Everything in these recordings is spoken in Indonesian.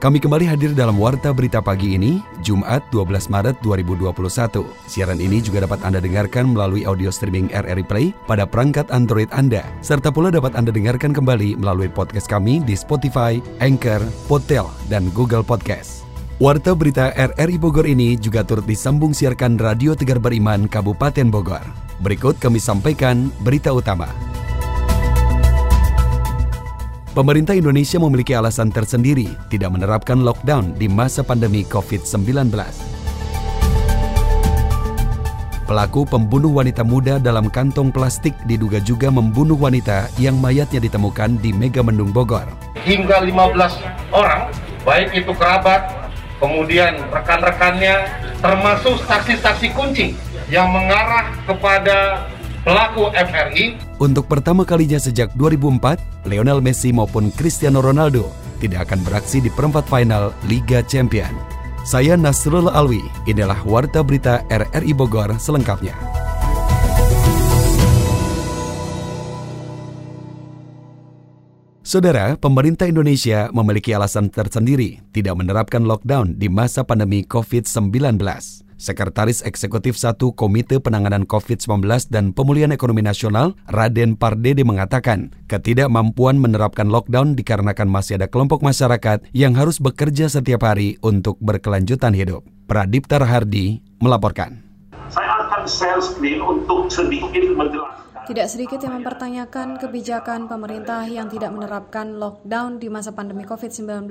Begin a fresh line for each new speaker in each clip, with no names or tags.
Kami kembali hadir dalam Warta Berita Pagi ini, Jumat 12 Maret 2021. Siaran ini juga dapat Anda dengarkan melalui audio streaming RRI Play pada perangkat Android Anda, serta pula dapat Anda dengarkan kembali melalui podcast kami di Spotify, Anchor, Podtail, dan Google Podcast. Warta Berita RRI Bogor ini juga turut disambung siarkan Radio Tegar Beriman Kabupaten Bogor. Berikut kami sampaikan berita utama. Pemerintah Indonesia memiliki alasan tersendiri tidak menerapkan lockdown di masa pandemi COVID-19. Pelaku pembunuh wanita muda dalam kantong plastik diduga juga membunuh wanita yang mayatnya ditemukan di Megamendung Bogor.
Hingga 15 orang, baik itu kerabat, kemudian rekan-rekannya, termasuk saksi-saksi kunci yang mengarah kepada pelaku FRI.
Untuk pertama kalinya sejak 2004, Lionel Messi maupun Cristiano Ronaldo tidak akan beraksi di perempat final Liga Champion. Saya Nasrul Alwi, inilah Warta Berita RRI Bogor selengkapnya. Saudara, pemerintah Indonesia memiliki alasan tersendiri tidak menerapkan lockdown di masa pandemi COVID-19. Sekretaris Eksekutif 1 Komite Penanganan COVID-19 dan Pemulihan Ekonomi Nasional, Raden Pardede mengatakan, ketidakmampuan menerapkan lockdown dikarenakan masih ada kelompok masyarakat yang harus bekerja setiap hari untuk berkelanjutan hidup. Pradipta Hardi melaporkan.
Saya akan share screen untuk sedikit menjelaskan
tidak sedikit yang mempertanyakan kebijakan pemerintah yang tidak menerapkan lockdown di masa pandemi COVID-19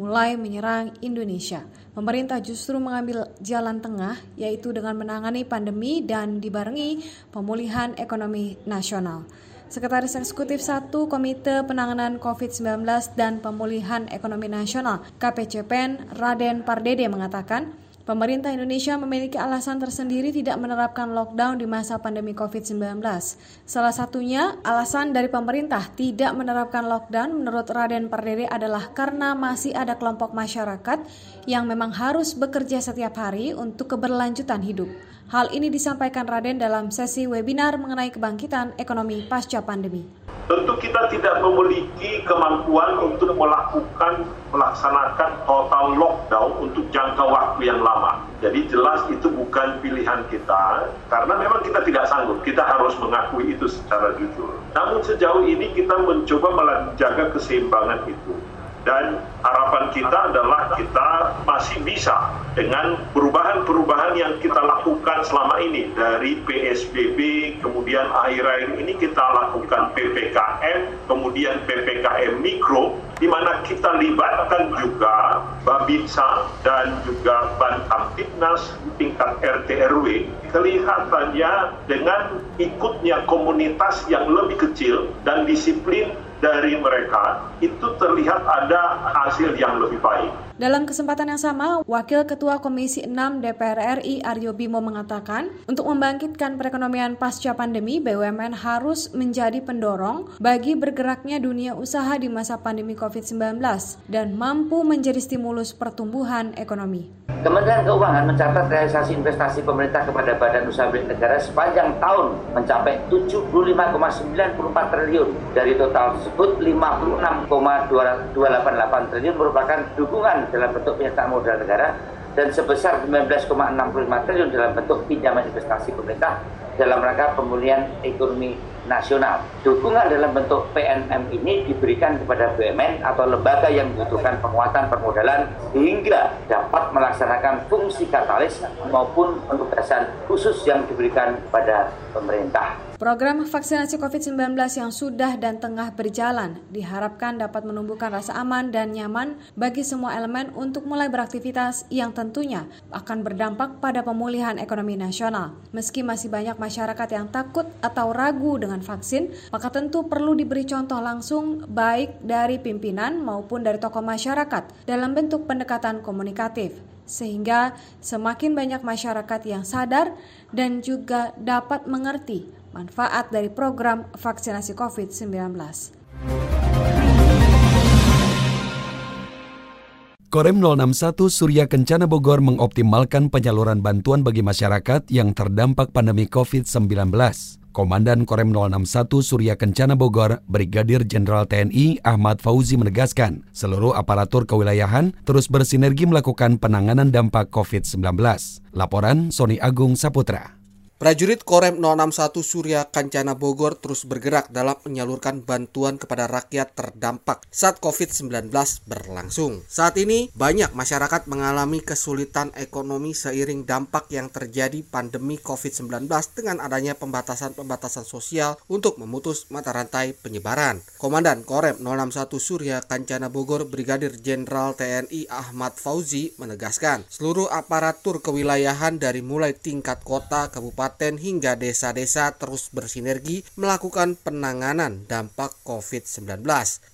mulai menyerang Indonesia. Pemerintah justru mengambil jalan tengah, yaitu dengan menangani pandemi dan dibarengi pemulihan ekonomi nasional. Sekretaris Eksekutif 1 Komite Penanganan COVID-19 dan Pemulihan Ekonomi Nasional KPCPEN Raden Pardede mengatakan, Pemerintah Indonesia memiliki alasan tersendiri tidak menerapkan lockdown di masa pandemi COVID-19. Salah satunya, alasan dari pemerintah tidak menerapkan lockdown menurut Raden Pardede adalah karena masih ada kelompok masyarakat yang memang harus bekerja setiap hari untuk keberlanjutan hidup. Hal ini disampaikan Raden dalam sesi webinar mengenai kebangkitan ekonomi pasca pandemi.
Tentu kita tidak memiliki kemampuan untuk melakukan melaksanakan total lockdown untuk jangka waktu yang lama. Jadi jelas itu bukan pilihan kita karena memang kita tidak sanggup. Kita harus mengakui itu secara jujur. Namun sejauh ini kita mencoba menjaga keseimbangan itu dan harapan kita adalah kita masih bisa dengan perubahan-perubahan yang kita lakukan selama ini. Dari PSBB kemudian akhir-akhir ini kita lakukan PPKM kemudian PPKM mikro di mana kita libatkan juga Babinsa dan juga Bantam Tipnas tingkat RT RW kelihatannya dengan ikutnya komunitas yang lebih kecil dan disiplin dari mereka itu terlihat ada hasil yang lebih baik.
Dalam kesempatan yang sama, Wakil Ketua Komisi 6 DPR RI Aryo Bimo mengatakan, untuk membangkitkan perekonomian pasca pandemi, BUMN harus menjadi pendorong bagi bergeraknya dunia usaha di masa pandemi COVID-19 dan mampu menjadi stimulus pertumbuhan ekonomi.
Kementerian Keuangan mencatat realisasi investasi pemerintah kepada badan usaha milik negara sepanjang tahun mencapai 75,94 triliun. Dari total tersebut, 56,288 triliun merupakan dukungan dalam bentuk penyertaan modal negara dan sebesar 19,65 triliun dalam bentuk pinjaman investasi pemerintah dalam rangka pemulihan ekonomi nasional. Dukungan dalam bentuk PNM ini diberikan kepada BUMN atau lembaga yang membutuhkan penguatan permodalan hingga dapat melaksanakan fungsi katalis maupun penugasan khusus yang diberikan kepada pemerintah.
Program vaksinasi COVID-19 yang sudah dan tengah berjalan diharapkan dapat menumbuhkan rasa aman dan nyaman bagi semua elemen untuk mulai beraktivitas yang tentunya akan berdampak pada pemulihan ekonomi nasional. Meski masih banyak masyarakat yang takut atau ragu dengan vaksin, maka tentu perlu diberi contoh langsung baik dari pimpinan maupun dari tokoh masyarakat dalam bentuk pendekatan komunikatif sehingga semakin banyak masyarakat yang sadar dan juga dapat mengerti manfaat dari program vaksinasi COVID-19.
Korem 061 Surya Kencana Bogor mengoptimalkan penyaluran bantuan bagi masyarakat yang terdampak pandemi COVID-19. Komandan Korem 061 Surya Kencana Bogor, Brigadir Jenderal TNI Ahmad Fauzi menegaskan, seluruh aparatur kewilayahan terus bersinergi melakukan penanganan dampak COVID-19. Laporan Sony Agung Saputra.
Prajurit Korem 061 Surya Kancana Bogor terus bergerak dalam menyalurkan bantuan kepada rakyat terdampak saat COVID-19 berlangsung. Saat ini, banyak masyarakat mengalami kesulitan ekonomi seiring dampak yang terjadi pandemi COVID-19 dengan adanya pembatasan-pembatasan sosial untuk memutus mata rantai penyebaran. Komandan Korem 061 Surya Kancana Bogor Brigadir Jenderal TNI Ahmad Fauzi menegaskan, seluruh aparatur kewilayahan dari mulai tingkat kota, kabupaten, kabupaten hingga desa-desa terus bersinergi melakukan penanganan dampak COVID-19.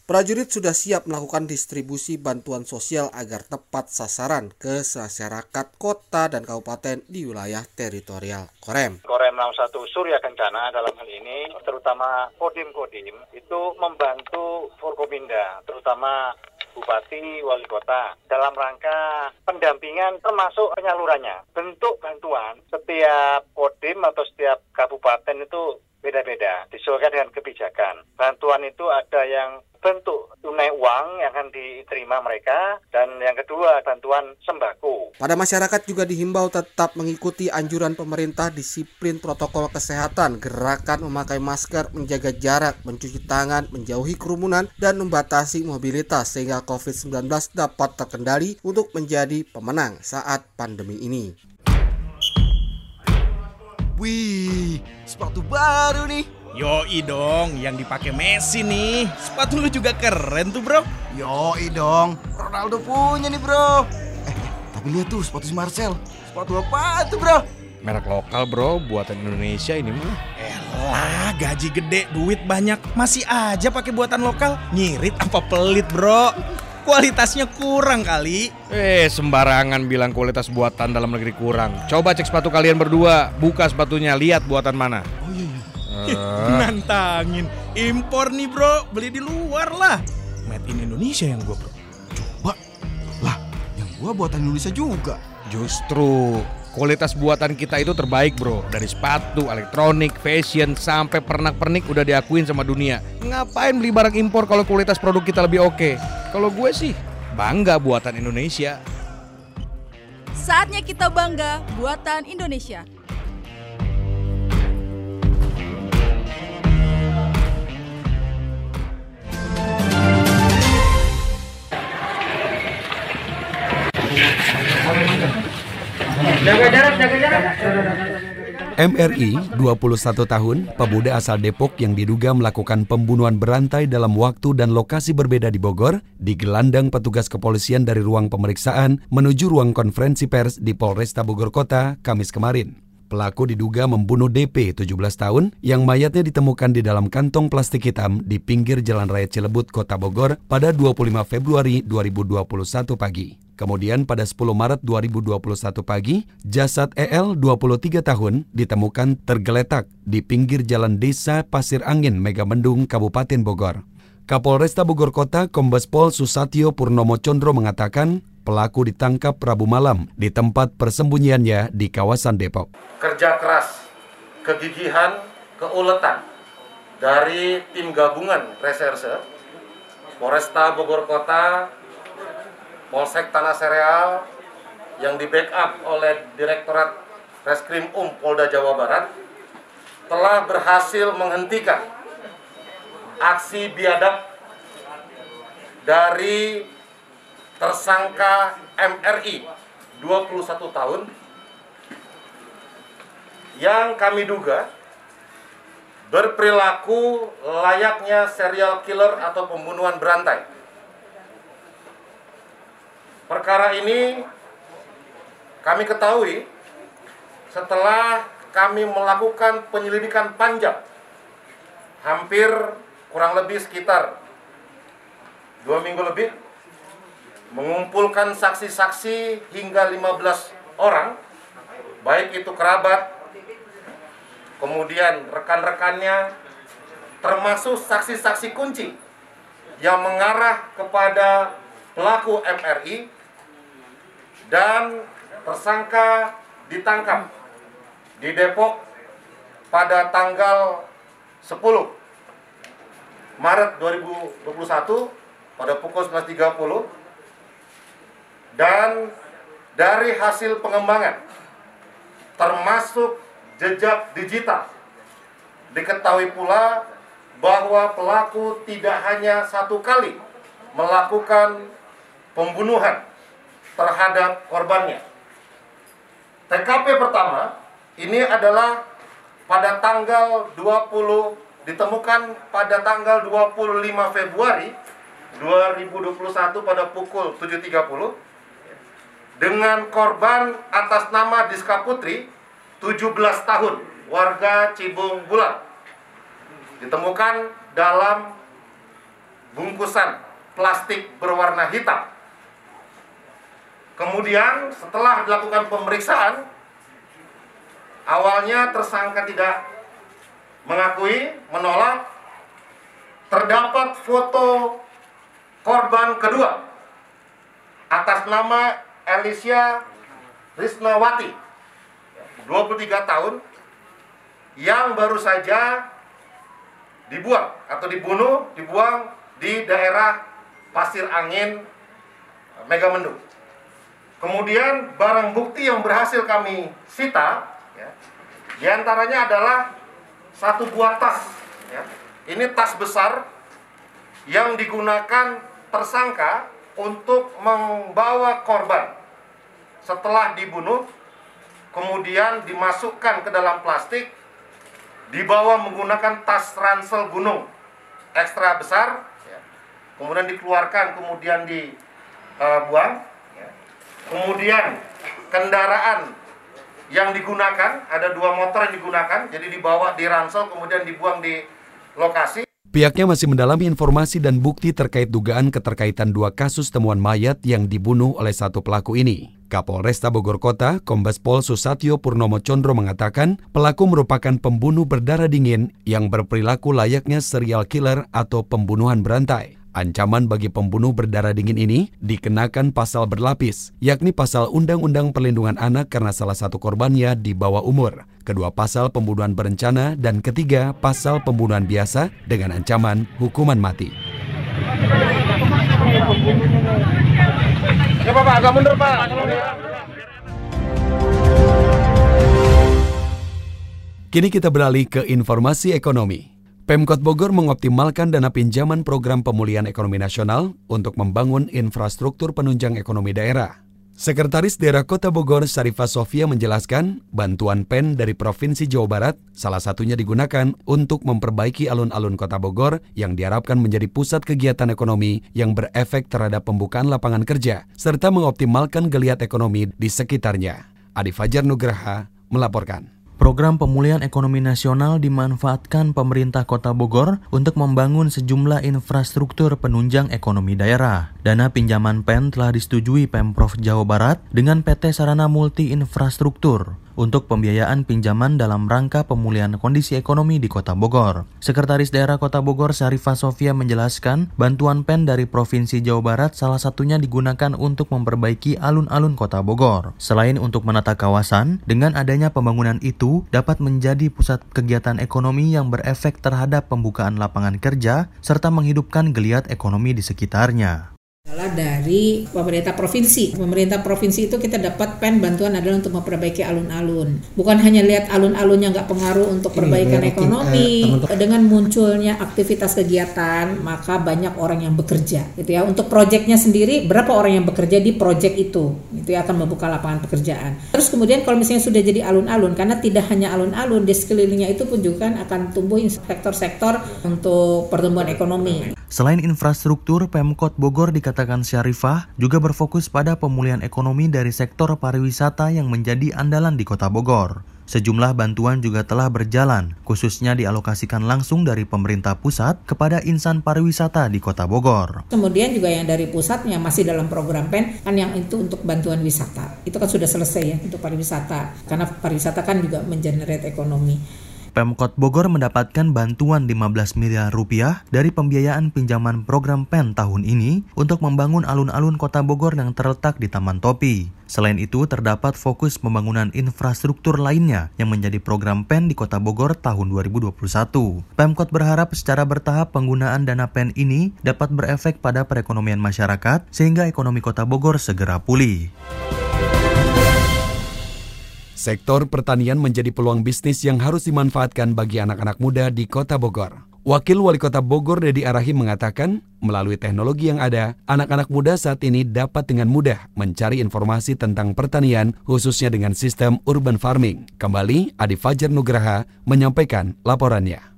Prajurit sudah siap melakukan distribusi bantuan sosial agar tepat sasaran ke masyarakat kota dan kabupaten di wilayah teritorial Korem.
Korem 61 Surya Kencana dalam hal ini terutama Kodim-Kodim itu membantu Forkopinda terutama bupati, wali kota dalam rangka pendampingan termasuk penyalurannya. Bentuk bantuan setiap kodim atau setiap kabupaten itu beda-beda, disesuaikan dengan kebijakan. Bantuan itu ada yang bentuk tunai uang yang akan diterima mereka dan yang kedua bantuan sembako.
Pada masyarakat juga dihimbau tetap mengikuti anjuran pemerintah disiplin protokol kesehatan, gerakan memakai masker, menjaga jarak, mencuci tangan, menjauhi kerumunan dan membatasi mobilitas sehingga COVID-19 dapat terkendali untuk menjadi pemenang saat pandemi ini.
Wih, sepatu baru nih.
Yoi dong, yang dipakai Messi nih. Sepatu lu juga keren tuh, Bro.
Yoi dong, Ronaldo punya nih, Bro. Eh, eh tapi lihat tuh sepatu si Marcel. Sepatu apa tuh, Bro?
Merek lokal, Bro, buatan Indonesia ini mah. Elah, gaji gede, duit banyak, masih aja pakai buatan lokal. Nyirit apa pelit, Bro? Kualitasnya kurang kali.
Eh, sembarangan bilang kualitas buatan dalam negeri kurang. Coba cek sepatu kalian berdua, buka sepatunya, lihat buatan mana.
Oh iya, iya.
Nantangin. Impor nih bro, beli di luar lah. Made in Indonesia yang gue bro.
Coba. Lah, yang gue buatan Indonesia juga.
Justru kualitas buatan kita itu terbaik bro. Dari sepatu, elektronik, fashion, sampai pernak-pernik udah diakuin sama dunia. Ngapain beli barang impor kalau kualitas produk kita lebih oke? Kalau gue sih bangga buatan Indonesia.
Saatnya kita bangga buatan Indonesia
MRI, 21 tahun, pemuda asal Depok yang diduga melakukan pembunuhan berantai dalam waktu dan lokasi berbeda di Bogor, digelandang petugas kepolisian dari ruang pemeriksaan menuju ruang konferensi pers di Polresta Bogor Kota, Kamis kemarin. Pelaku diduga membunuh DP 17 tahun yang mayatnya ditemukan di dalam kantong plastik hitam di pinggir Jalan Raya Cilebut, Kota Bogor pada 25 Februari 2021 pagi. Kemudian pada 10 Maret 2021 pagi, jasad EL 23 tahun ditemukan tergeletak di pinggir jalan desa Pasir Angin, Megamendung, Kabupaten Bogor. Kapolresta Bogor Kota Kombes Pol Susatyo Purnomo Condro mengatakan pelaku ditangkap Rabu malam di tempat persembunyiannya di kawasan Depok.
Kerja keras, kegigihan, keuletan dari tim gabungan reserse Polresta Bogor Kota Polsek Tanah Sereal yang di backup oleh Direktorat Reskrim Um Polda Jawa Barat telah berhasil menghentikan aksi biadab dari tersangka MRI 21 tahun yang kami duga berperilaku layaknya serial killer atau pembunuhan berantai. Perkara ini kami ketahui setelah kami melakukan penyelidikan panjang hampir kurang lebih sekitar dua minggu lebih mengumpulkan saksi-saksi hingga 15 orang baik itu kerabat kemudian rekan-rekannya termasuk saksi-saksi kunci yang mengarah kepada pelaku MRI dan tersangka ditangkap di Depok pada tanggal 10 Maret 2021 pada pukul 19.30 dan dari hasil pengembangan termasuk jejak digital diketahui pula bahwa pelaku tidak hanya satu kali melakukan pembunuhan terhadap korbannya. TKP pertama ini adalah pada tanggal 20 ditemukan pada tanggal 25 Februari 2021 pada pukul 7.30 dengan korban atas nama Diska Putri 17 tahun warga Cibung Bulat ditemukan dalam bungkusan plastik berwarna hitam. Kemudian setelah dilakukan pemeriksaan awalnya tersangka tidak mengakui menolak terdapat foto korban kedua atas nama Alicia Risnawati 23 tahun yang baru saja dibuang atau dibunuh dibuang di daerah Pasir Angin Megamendung. Kemudian barang bukti yang berhasil kami sita ya, di antaranya adalah satu buah tas. Ya. Ini tas besar yang digunakan tersangka untuk membawa korban setelah dibunuh kemudian dimasukkan ke dalam plastik dibawa menggunakan tas ransel gunung ekstra besar ya. kemudian dikeluarkan kemudian dibuang ya. kemudian kendaraan yang digunakan ada dua motor yang digunakan jadi dibawa di ransel kemudian dibuang di lokasi
Pihaknya masih mendalami informasi dan bukti terkait dugaan keterkaitan dua kasus temuan mayat yang dibunuh oleh satu pelaku ini. Kapolresta Bogor Kota, Kombes Pol Susatyo Purnomo Condro mengatakan pelaku merupakan pembunuh berdarah dingin yang berperilaku layaknya serial killer atau pembunuhan berantai. Ancaman bagi pembunuh berdarah dingin ini dikenakan pasal berlapis, yakni pasal Undang-Undang Perlindungan Anak karena salah satu korbannya di bawah umur, kedua pasal pembunuhan berencana, dan ketiga pasal pembunuhan biasa dengan ancaman hukuman mati.
Ya Pak, agak mundur Pak.
Kini kita beralih ke informasi ekonomi. Pemkot Bogor mengoptimalkan dana pinjaman program pemulihan ekonomi nasional untuk membangun infrastruktur penunjang ekonomi daerah. Sekretaris Daerah Kota Bogor Sarifah Sofia menjelaskan, bantuan PEN dari Provinsi Jawa Barat salah satunya digunakan untuk memperbaiki alun-alun Kota Bogor yang diharapkan menjadi pusat kegiatan ekonomi yang berefek terhadap pembukaan lapangan kerja serta mengoptimalkan geliat ekonomi di sekitarnya. Adi Fajar Nugraha melaporkan.
Program pemulihan ekonomi nasional dimanfaatkan pemerintah Kota Bogor untuk membangun sejumlah infrastruktur penunjang ekonomi daerah. Dana pinjaman PEN telah disetujui Pemprov Jawa Barat dengan PT Sarana Multi Infrastruktur untuk pembiayaan pinjaman dalam rangka pemulihan kondisi ekonomi di Kota Bogor. Sekretaris Daerah Kota Bogor Syarifah Sofia menjelaskan, bantuan PEN dari Provinsi Jawa Barat salah satunya digunakan untuk memperbaiki alun-alun Kota Bogor. Selain untuk menata kawasan, dengan adanya pembangunan itu dapat menjadi pusat kegiatan ekonomi yang berefek terhadap pembukaan lapangan kerja serta menghidupkan geliat ekonomi di sekitarnya
adalah dari pemerintah provinsi. Pemerintah provinsi itu kita dapat pen bantuan adalah untuk memperbaiki alun-alun. Bukan hanya lihat alun-alunnya nggak pengaruh untuk perbaikan Ini, ekonomi. Uh, Dengan munculnya aktivitas kegiatan, maka banyak orang yang bekerja. Gitu ya. Untuk proyeknya sendiri, berapa orang yang bekerja di proyek itu? Itu ya, akan membuka lapangan pekerjaan. Terus kemudian kalau misalnya sudah jadi alun-alun, karena tidak hanya alun-alun, di sekelilingnya itu pun juga akan tumbuh sektor-sektor untuk pertumbuhan ekonomi.
Selain infrastruktur, Pemkot Bogor dikatakan Syarifah juga berfokus pada pemulihan ekonomi dari sektor pariwisata yang menjadi andalan di Kota Bogor. Sejumlah bantuan juga telah berjalan, khususnya dialokasikan langsung dari pemerintah pusat kepada insan pariwisata di Kota Bogor.
Kemudian juga yang dari pusatnya masih dalam program PEN, kan yang itu untuk bantuan wisata. Itu kan sudah selesai ya untuk pariwisata, karena pariwisata kan juga mengenerate ekonomi.
Pemkot Bogor mendapatkan bantuan 15 miliar rupiah dari pembiayaan pinjaman program PEN tahun ini untuk membangun alun-alun kota Bogor yang terletak di Taman Topi. Selain itu, terdapat fokus pembangunan infrastruktur lainnya yang menjadi program PEN di kota Bogor tahun 2021. Pemkot berharap secara bertahap penggunaan dana PEN ini dapat berefek pada perekonomian masyarakat sehingga ekonomi kota Bogor segera pulih.
Sektor pertanian menjadi peluang bisnis yang harus dimanfaatkan bagi anak-anak muda di Kota Bogor. Wakil Wali Kota Bogor Dedi Arahim mengatakan, melalui teknologi yang ada, anak-anak muda saat ini dapat dengan mudah mencari informasi tentang pertanian, khususnya dengan sistem urban farming. Kembali, Adi Fajar Nugraha menyampaikan laporannya.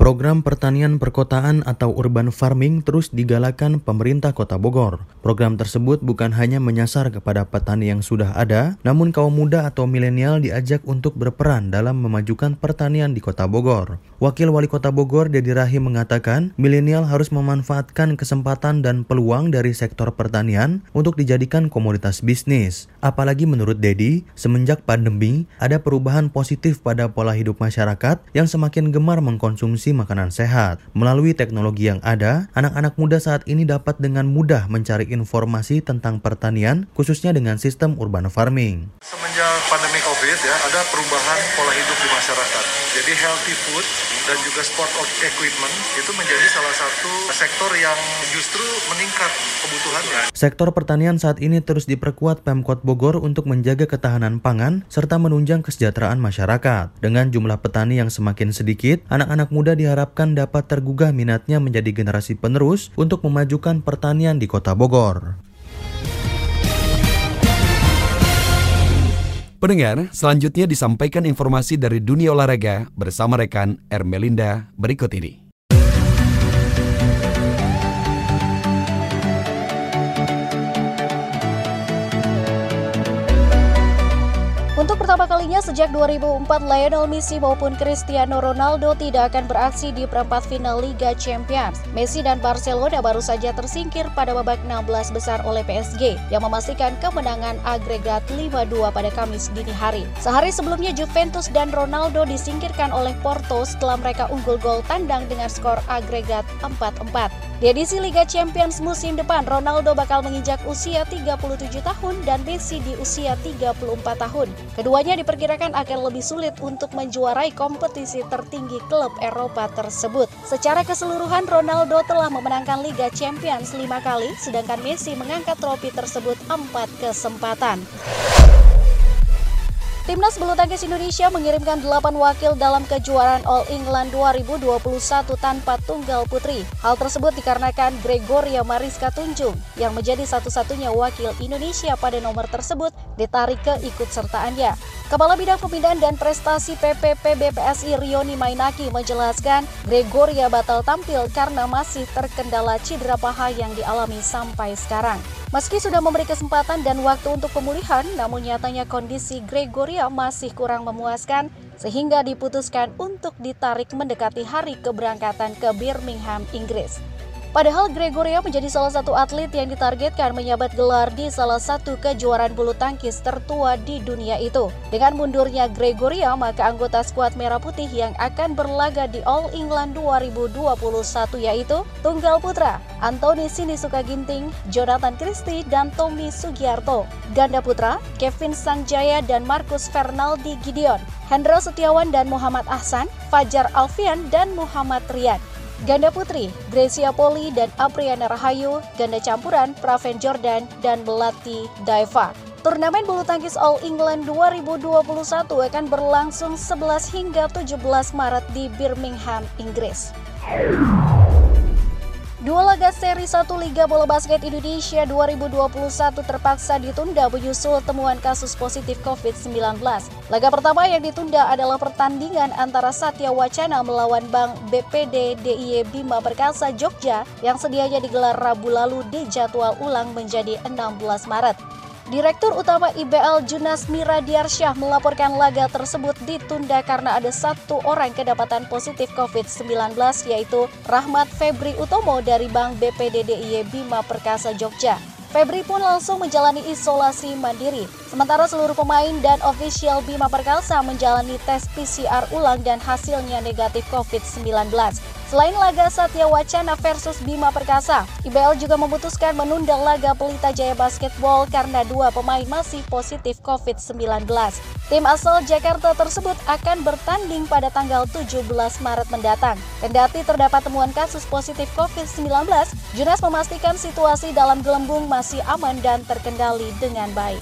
Program pertanian perkotaan atau urban farming terus digalakan pemerintah Kota Bogor. Program tersebut bukan hanya menyasar kepada petani yang sudah ada, namun kaum muda atau milenial diajak untuk berperan dalam memajukan pertanian di Kota Bogor. Wakil Wali Kota Bogor Dedi Rahim mengatakan, milenial harus memanfaatkan kesempatan dan peluang dari sektor pertanian untuk dijadikan komoditas bisnis. Apalagi menurut Dedi, semenjak pandemi ada perubahan positif pada pola hidup masyarakat yang semakin gemar mengkonsumsi makanan sehat. Melalui teknologi yang ada, anak-anak muda saat ini dapat dengan mudah mencari informasi tentang pertanian, khususnya dengan sistem urban farming.
Semenjak pandemi COVID ya, ada perubahan pola hidup di healthy food dan juga sport equipment itu menjadi salah satu sektor yang justru meningkat kebutuhannya.
Sektor pertanian saat ini terus diperkuat Pemkot Bogor untuk menjaga ketahanan pangan serta menunjang kesejahteraan masyarakat. Dengan jumlah petani yang semakin sedikit, anak-anak muda diharapkan dapat tergugah minatnya menjadi generasi penerus untuk memajukan pertanian di Kota Bogor.
Pendengar, selanjutnya disampaikan informasi dari dunia olahraga bersama rekan Ermelinda berikut ini.
Sejak 2004, Lionel Messi maupun Cristiano Ronaldo tidak akan beraksi di perempat final Liga Champions. Messi dan Barcelona baru saja tersingkir pada babak 16 besar oleh PSG yang memastikan kemenangan agregat 5-2 pada Kamis dini hari. Sehari sebelumnya Juventus dan Ronaldo disingkirkan oleh Porto setelah mereka unggul gol tandang dengan skor agregat 4-4. Di edisi Liga Champions musim depan, Ronaldo bakal menginjak usia 37 tahun dan Messi di usia 34 tahun. Keduanya diperkirakan akan lebih sulit untuk menjuarai kompetisi tertinggi klub Eropa tersebut. Secara keseluruhan, Ronaldo telah memenangkan Liga Champions lima kali, sedangkan Messi mengangkat trofi tersebut empat kesempatan. Timnas bulu tangkis Indonesia mengirimkan 8 wakil dalam kejuaraan All England 2021 tanpa tunggal putri. Hal tersebut dikarenakan Gregoria Mariska Tunjung yang menjadi satu-satunya wakil Indonesia pada nomor tersebut ditarik ke ikut sertaannya. Kepala Bidang Pembinaan dan Prestasi PPP BPSI Rioni Mainaki menjelaskan Gregoria batal tampil karena masih terkendala cedera paha yang dialami sampai sekarang. Meski sudah memberi kesempatan dan waktu untuk pemulihan, namun nyatanya kondisi Gregoria masih kurang memuaskan sehingga diputuskan untuk ditarik mendekati hari keberangkatan ke Birmingham, Inggris. Padahal Gregoria menjadi salah satu atlet yang ditargetkan menyabat gelar di salah satu kejuaraan bulu tangkis tertua di dunia itu. Dengan mundurnya Gregoria, maka anggota skuad Merah Putih yang akan berlaga di All England 2021 yaitu Tunggal Putra, Anthony Sinisuka Ginting, Jonathan Christie, dan Tommy Sugiarto. Ganda Putra, Kevin Sanjaya dan Marcus Fernaldi Gideon. Hendra Setiawan dan Muhammad Ahsan, Fajar Alfian dan Muhammad Rian. Ganda putri, Gracia Poli dan Apriana Rahayu, ganda campuran, Praven Jordan, dan Belati Daiva. Turnamen bulu tangkis All England 2021 akan berlangsung 11 hingga 17 Maret di Birmingham, Inggris. Dua laga seri 1 Liga Bola Basket Indonesia 2021 terpaksa ditunda menyusul temuan kasus positif COVID-19. Laga pertama yang ditunda adalah pertandingan antara Satya Wacana melawan Bank BPD DIY Bima Perkasa Jogja yang sedianya digelar Rabu lalu di jadwal ulang menjadi 16 Maret. Direktur Utama IBL Junas Miradiarsyah melaporkan laga tersebut ditunda karena ada satu orang kedapatan positif COVID-19 yaitu Rahmat Febri Utomo dari Bank BPD DIY Bima Perkasa Jogja. Febri pun langsung menjalani isolasi mandiri. Sementara seluruh pemain dan ofisial Bima Perkasa menjalani tes PCR ulang dan hasilnya negatif COVID-19. Selain laga Satya Wacana versus Bima Perkasa, IBL juga memutuskan menunda laga Pelita Jaya Basketball karena dua pemain masih positif COVID-19. Tim asal Jakarta tersebut akan bertanding pada tanggal 17 Maret mendatang. Kendati terdapat temuan kasus positif COVID-19, Junas memastikan situasi dalam gelembung masih aman dan terkendali dengan baik.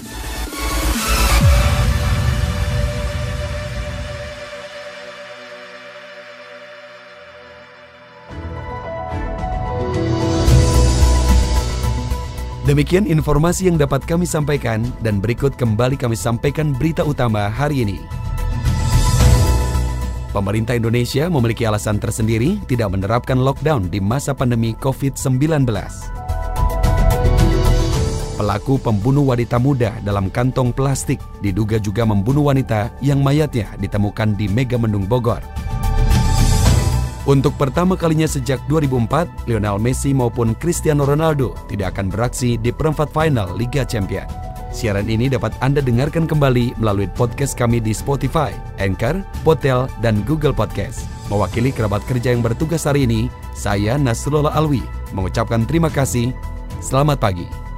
Demikian informasi yang dapat kami sampaikan dan berikut kembali kami sampaikan berita utama hari ini. Pemerintah Indonesia memiliki alasan tersendiri tidak menerapkan lockdown di masa pandemi COVID-19. Pelaku pembunuh wanita muda dalam kantong plastik diduga juga membunuh wanita yang mayatnya ditemukan di Megamendung Bogor. Untuk pertama kalinya sejak 2004, Lionel Messi maupun Cristiano Ronaldo tidak akan beraksi di perempat final Liga Champion. Siaran ini dapat Anda dengarkan kembali melalui podcast kami di Spotify, Anchor, Potel, dan Google Podcast. Mewakili kerabat kerja yang bertugas hari ini, saya Nasrullah Alwi mengucapkan terima kasih. Selamat pagi.